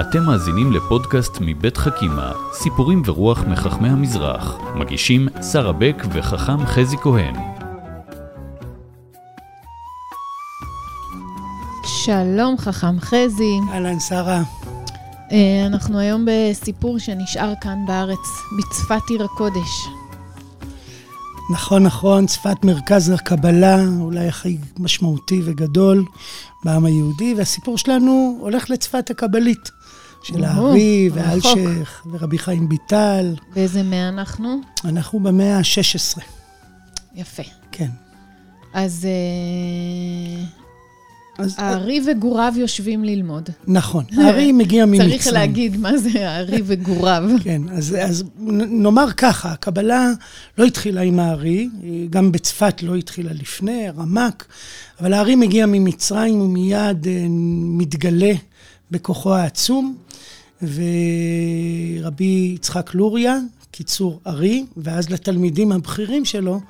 אתם מאזינים לפודקאסט מבית חכימה, סיפורים ורוח מחכמי המזרח. מגישים שרה בק וחכם חזי כהן. שלום חכם חזי. אהלן, שרה. אה, אנחנו היום בסיפור שנשאר כאן בארץ, בצפת עיר הקודש. נכון, נכון, צפת מרכז הקבלה, אולי הכי משמעותי וגדול בעם היהודי, והסיפור שלנו הולך לצפת הקבלית, של הארי ואלשיך ורבי חיים ביטל. באיזה מאה אנחנו? אנחנו במאה ה-16. יפה. כן. אז אה, אז הארי וגוריו יושבים ללמוד. נכון, הארי מגיע ממצרים. צריך להגיד מה זה הארי וגוריו. כן, אז, אז נאמר ככה, הקבלה לא התחילה עם הארי, גם בצפת לא התחילה לפני, רמק, אבל הארי מגיע ממצרים ומיד אה, מתגלה בכוחו העצום, ורבי יצחק לוריה, קיצור ארי, ואז לתלמידים הבכירים שלו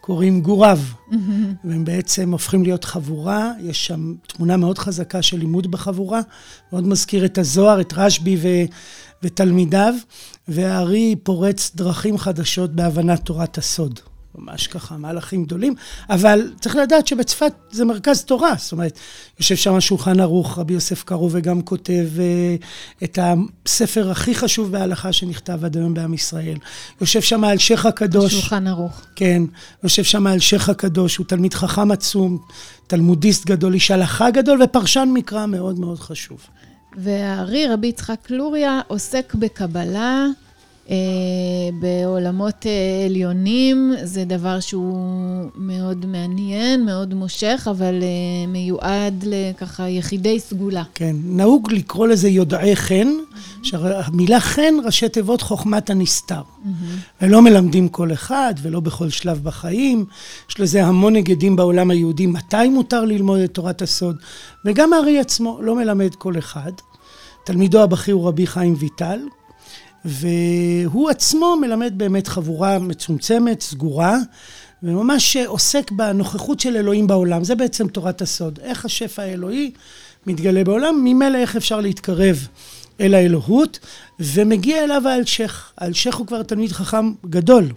קוראים גוריו. והם בעצם הופכים להיות חבורה, יש שם תמונה מאוד חזקה של לימוד בחבורה, מאוד מזכיר את הזוהר, את רשב"י ו... ותלמידיו, והארי פורץ דרכים חדשות בהבנת תורת הסוד. ממש ככה, מהלכים גדולים, אבל צריך לדעת שבצפת זה מרכז תורה, זאת אומרת, יושב שם שולחן ערוך, רבי יוסף קארו, וגם כותב אה, את הספר הכי חשוב בהלכה שנכתב עד היום בעם ישראל. יושב שם אלשיך הקדוש. שולחן ערוך. כן, יושב שם אלשיך הקדוש, הוא תלמיד חכם עצום, תלמודיסט גדול, איש הלכה גדול ופרשן מקרא מאוד מאוד חשוב. והארי, רבי יצחק לוריה, עוסק בקבלה, בעולמות אה, עליונים. זה דבר שהוא מאוד מעניין, מאוד מושך, אבל אה, מיועד לככה יחידי סגולה. כן, נהוג לקרוא לזה יודעי חן, שהמילה חן ראשי תיבות חוכמת הנסתר. ולא מלמדים כל אחד ולא בכל שלב בחיים. יש לזה המון היגדים בעולם היהודי, מתי מותר ללמוד את תורת הסוד. וגם הארי עצמו לא מלמד כל אחד. תלמידו הבכיר הוא רבי חיים ויטל, והוא עצמו מלמד באמת חבורה מצומצמת, סגורה, וממש עוסק בנוכחות של אלוהים בעולם. זה בעצם תורת הסוד. איך השפע האלוהי מתגלה בעולם, ממילא איך אפשר להתקרב אל האלוהות, ומגיע אליו האלשיך. האלשיך הוא כבר תלמיד חכם גדול.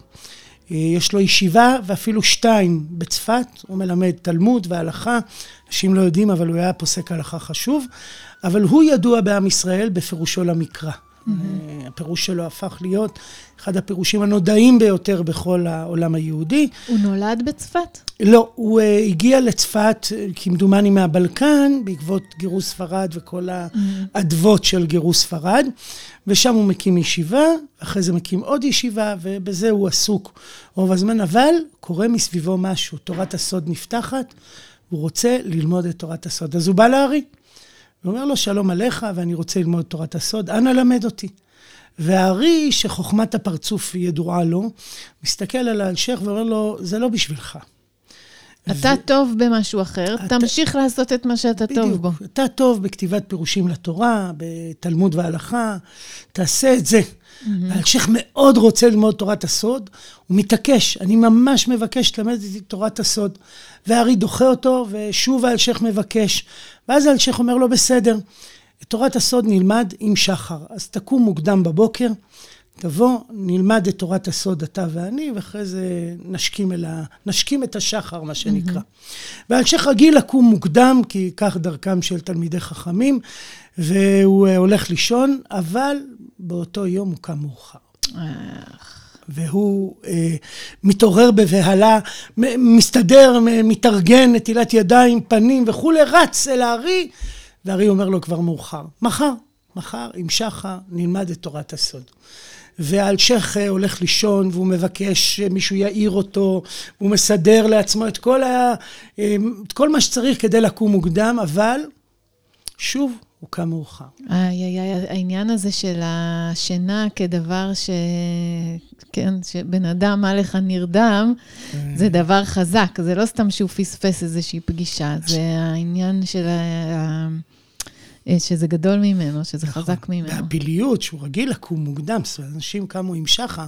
יש לו ישיבה ואפילו שתיים בצפת, הוא מלמד תלמוד והלכה, אנשים לא יודעים, אבל הוא היה פוסק הלכה חשוב, אבל הוא ידוע בעם ישראל בפירושו למקרא. Mm-hmm. הפירוש שלו הפך להיות אחד הפירושים הנודעים ביותר בכל העולם היהודי. הוא נולד בצפת? לא, הוא uh, הגיע לצפת, כמדומני מהבלקן, בעקבות גירוש ספרד וכל האדוות של גירוש ספרד, ושם הוא מקים ישיבה, אחרי זה מקים עוד ישיבה, ובזה הוא עסוק רוב הזמן, אבל קורה מסביבו משהו, תורת הסוד נפתחת, הוא רוצה ללמוד את תורת הסוד. אז הוא בא לארי. הוא אומר לו, שלום עליך, ואני רוצה ללמוד תורת הסוד, אנא למד אותי. והארי, שחוכמת הפרצוף ידועה לו, מסתכל על האלשיך ואומר לו, זה לא בשבילך. אתה ו... טוב במשהו אחר, אתה... תמשיך לעשות את מה שאתה בדיוק, טוב בו. אתה טוב בכתיבת פירושים לתורה, בתלמוד והלכה, תעשה את זה. Mm-hmm. האלשיך מאוד רוצה ללמוד תורת הסוד, הוא מתעקש, אני ממש מבקש ללמד את תורת הסוד. והארי דוחה אותו, ושוב האלשיך מבקש. ואז האלשיך אומר לו, בסדר, את תורת הסוד נלמד עם שחר. אז תקום מוקדם בבוקר, תבוא, נלמד את תורת הסוד אתה ואני, ואחרי זה נשקים, אל ה... נשקים את השחר, מה שנקרא. Mm-hmm. והאלשיך רגיל לקום מוקדם, כי כך דרכם של תלמידי חכמים, והוא הולך לישון, אבל באותו יום הוא קם מאוחר. והוא אה, מתעורר בבהלה, מסתדר, מתארגן, נטילת ידיים, פנים וכולי, רץ אל הארי, והארי אומר לו כבר מאוחר. מחר, מחר עם שחר נלמד את תורת הסוד. והאלשיך הולך לישון והוא מבקש שמישהו יעיר אותו, הוא מסדר לעצמו את כל, ה, את כל מה שצריך כדי לקום מוקדם, אבל שוב, הוא קם מאוחר. איי, איי, העניין הזה של השינה כדבר ש... כן, שבן אדם מה לך נרדם, זה דבר חזק. זה לא סתם שהוא פספס איזושהי פגישה, זה העניין של ה... שזה גדול ממנו, שזה נכון, חזק ממנו. והפיליות, שהוא רגיל לקום מוקדם, זאת אומרת, אנשים קמו עם שחר,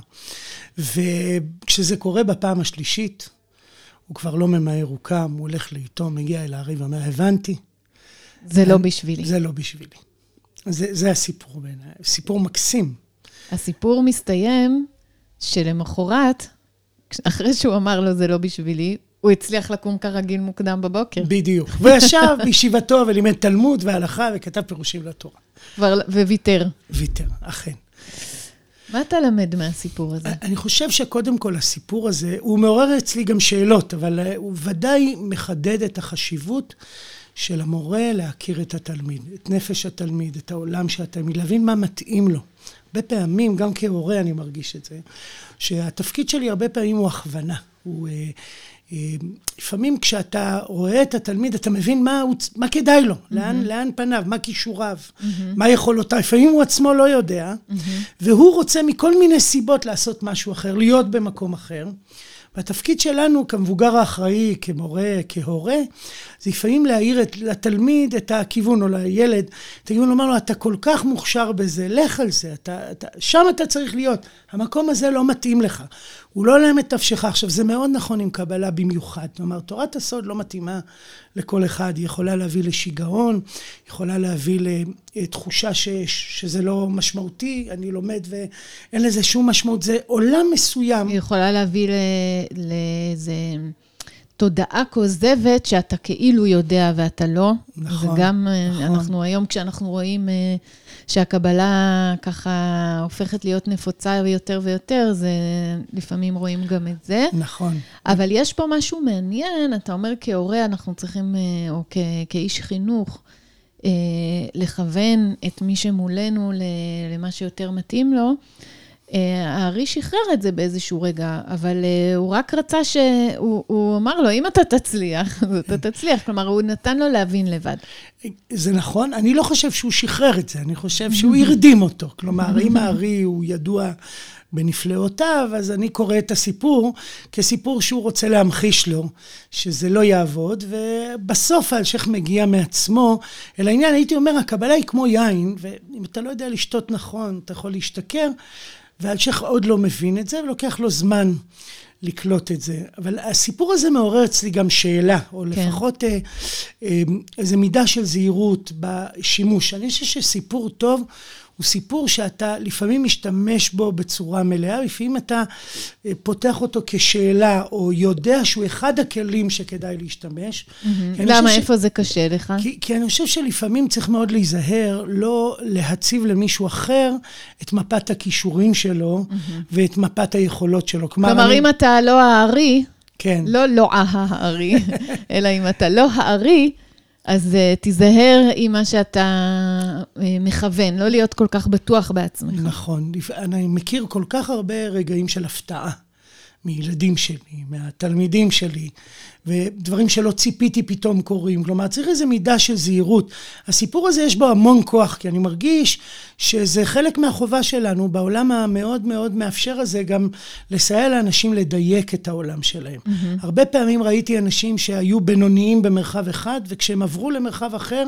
וכשזה קורה בפעם השלישית, הוא כבר לא ממהר, הוא קם, הוא הולך לאיתו, מגיע אל הארי ואומר, הבנתי. זה לא בשבילי. זה לא בשבילי. זה, זה הסיפור בעיניי, סיפור מקסים. הסיפור מסתיים שלמחרת, אחרי שהוא אמר לו זה לא בשבילי, הוא הצליח לקום כרגיל מוקדם בבוקר. בדיוק. וישב בישיבתו ולימד תלמוד והלכה וכתב פירושים לתורה. כבר, וויתר. ויתר, אכן. מה אתה למד מהסיפור הזה? אני חושב שקודם כל הסיפור הזה, הוא מעורר אצלי גם שאלות, אבל הוא ודאי מחדד את החשיבות של המורה להכיר את התלמיד, את נפש התלמיד, את העולם של התלמיד, להבין מה מתאים לו. הרבה פעמים, גם כהורה אני מרגיש את זה, שהתפקיד שלי הרבה פעמים הוא הכוונה. הוא... אה, אה, לפעמים כשאתה רואה את התלמיד, אתה מבין מה, הוא, מה כדאי לו, mm-hmm. לאן, לאן פניו, מה כישוריו, mm-hmm. מה יכולותיו. לפעמים הוא עצמו לא יודע, mm-hmm. והוא רוצה מכל מיני סיבות לעשות משהו אחר, להיות במקום אחר. והתפקיד שלנו כמבוגר האחראי, כמורה, כהורה, זה לפעמים להעיר את, לתלמיד את הכיוון, או לילד, את הכיוון, לומר לו, אתה כל כך מוכשר בזה, לך על זה, אתה, אתה, שם אתה צריך להיות. המקום הזה לא מתאים לך. הוא לא להם את נפשך. עכשיו, זה מאוד נכון עם קבלה במיוחד. כלומר, תורת הסוד לא מתאימה לכל אחד. היא יכולה להביא לשיגעון, יכולה להביא לתחושה ש, שזה לא משמעותי, אני לומד ואין לזה שום משמעות. זה עולם מסוים. היא יכולה להביא לאיזה... תודעה כוזבת שאתה כאילו יודע ואתה לא. נכון, וגם אה, נכון. אנחנו היום, כשאנחנו רואים אה, שהקבלה ככה הופכת להיות נפוצה יותר ויותר, זה לפעמים רואים גם את זה. נכון. אבל יש פה משהו מעניין, אתה אומר כהורה, אנחנו צריכים, אה, או כ- כאיש חינוך, לכוון את מי שמולנו למה שיותר מתאים לו. אה, הארי שחרר את זה באיזשהו רגע, אבל uh, הוא רק רצה ש... הוא, הוא אמר לו, אם אתה תצליח, אז אתה תצליח. כלומר, הוא נתן לו להבין לבד. זה נכון, אני לא חושב שהוא שחרר את זה, אני חושב שהוא הרדים אותו. כלומר, אם הארי הוא ידוע בנפלאותיו, אז אני קורא את הסיפור כסיפור שהוא רוצה להמחיש לו, שזה לא יעבוד, ובסוף האלשיך מגיע מעצמו אל העניין. הייתי אומר, הקבלה היא כמו יין, ואם אתה לא יודע לשתות נכון, אתה יכול להשתכר. ואלשיך עוד לא מבין את זה, ולוקח לו זמן לקלוט את זה. אבל הסיפור הזה מעורר אצלי גם שאלה, או כן. לפחות אה, אה, איזו מידה של זהירות בשימוש. אני חושב שסיפור טוב הוא סיפור שאתה לפעמים משתמש בו בצורה מלאה, לפעמים אתה אה, פותח אותו כשאלה, או יודע שהוא אחד הכלים שכדאי להשתמש. Mm-hmm. למה? איפה ש... זה קשה לך? כי, כי אני חושב שלפעמים צריך מאוד להיזהר, לא להציב למישהו אחר את מפת הכישורים שלו mm-hmm. ואת מפת היכולות שלו. כלומר, כלומר אני... אם אתה לא הארי, כן. לא לא הארי, אלא אם אתה לא הארי, אז uh, תיזהר עם מה שאתה uh, מכוון, לא להיות כל כך בטוח בעצמך. נכון. אני מכיר כל כך הרבה רגעים של הפתעה מילדים שלי, מהתלמידים שלי, ודברים שלא ציפיתי פתאום קורים. כלומר, צריך איזו מידה של זהירות. הסיפור הזה יש בו המון כוח, כי אני מרגיש שזה חלק מהחובה שלנו בעולם המאוד מאוד מאפשר הזה, גם לסייע לאנשים לדייק את העולם שלהם. Mm-hmm. הרבה פעמים ראיתי אנשים שהיו בינוניים במרחב אחד, וכשהם עברו למרחב אחר,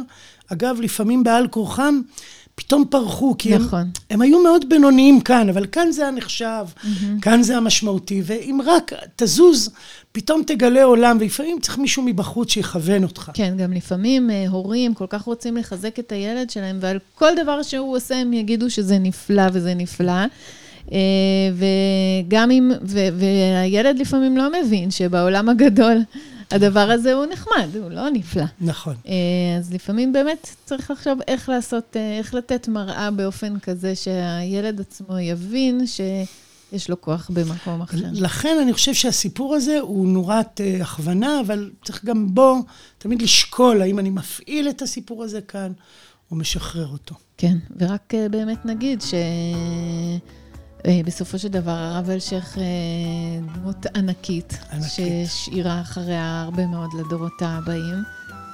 אגב, לפעמים בעל כורחם, פתאום פרחו, כי נכון. הם, הם היו מאוד בינוניים כאן, אבל כאן זה הנחשב, mm-hmm. כאן זה המשמעותי, ואם רק תזוז, פתאום תגלה עולם, ולפעמים צריך מישהו מבחוץ שיכוון אותך. כן, גם לפעמים uh, הורים כל כך רוצים לחזק את הילד שלהם, ועל כל דבר שהוא עושה הם יגידו שזה נפלא וזה נפלא. Uh, וגם אם, ו, והילד לפעמים לא מבין שבעולם הגדול הדבר הזה הוא נחמד, הוא לא נפלא. נכון. אה, אז לפעמים באמת צריך לחשוב איך לעשות, אה, איך לתת מראה באופן כזה שהילד עצמו יבין שיש לו כוח במקום אחר. לכן אני חושב שהסיפור הזה הוא נורת uh, הכוונה, אבל צריך גם בו תמיד לשקול האם אני מפעיל את הסיפור הזה כאן או משחרר אותו. כן, ורק באמת נגיד ש... אה, בסופו של דבר, הרב אלשיך אה, דמות ענקית, ענקית, שהשאירה אחריה הרבה מאוד לדורות הבאים.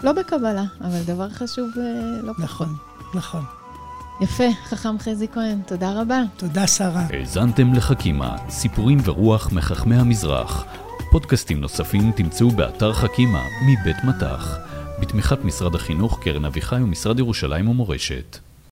לא בקבלה, אבל דבר חשוב אה, לא פחות. נכון, נכון. יפה, חכם חזי כהן, תודה רבה. תודה, שרה. האזנתם לחכימה, סיפורים ורוח מחכמי המזרח. פודקאסטים נוספים תמצאו באתר חכימה מבית מטח, בתמיכת משרד החינוך, קרן אביחי ומשרד ירושלים ומורשת.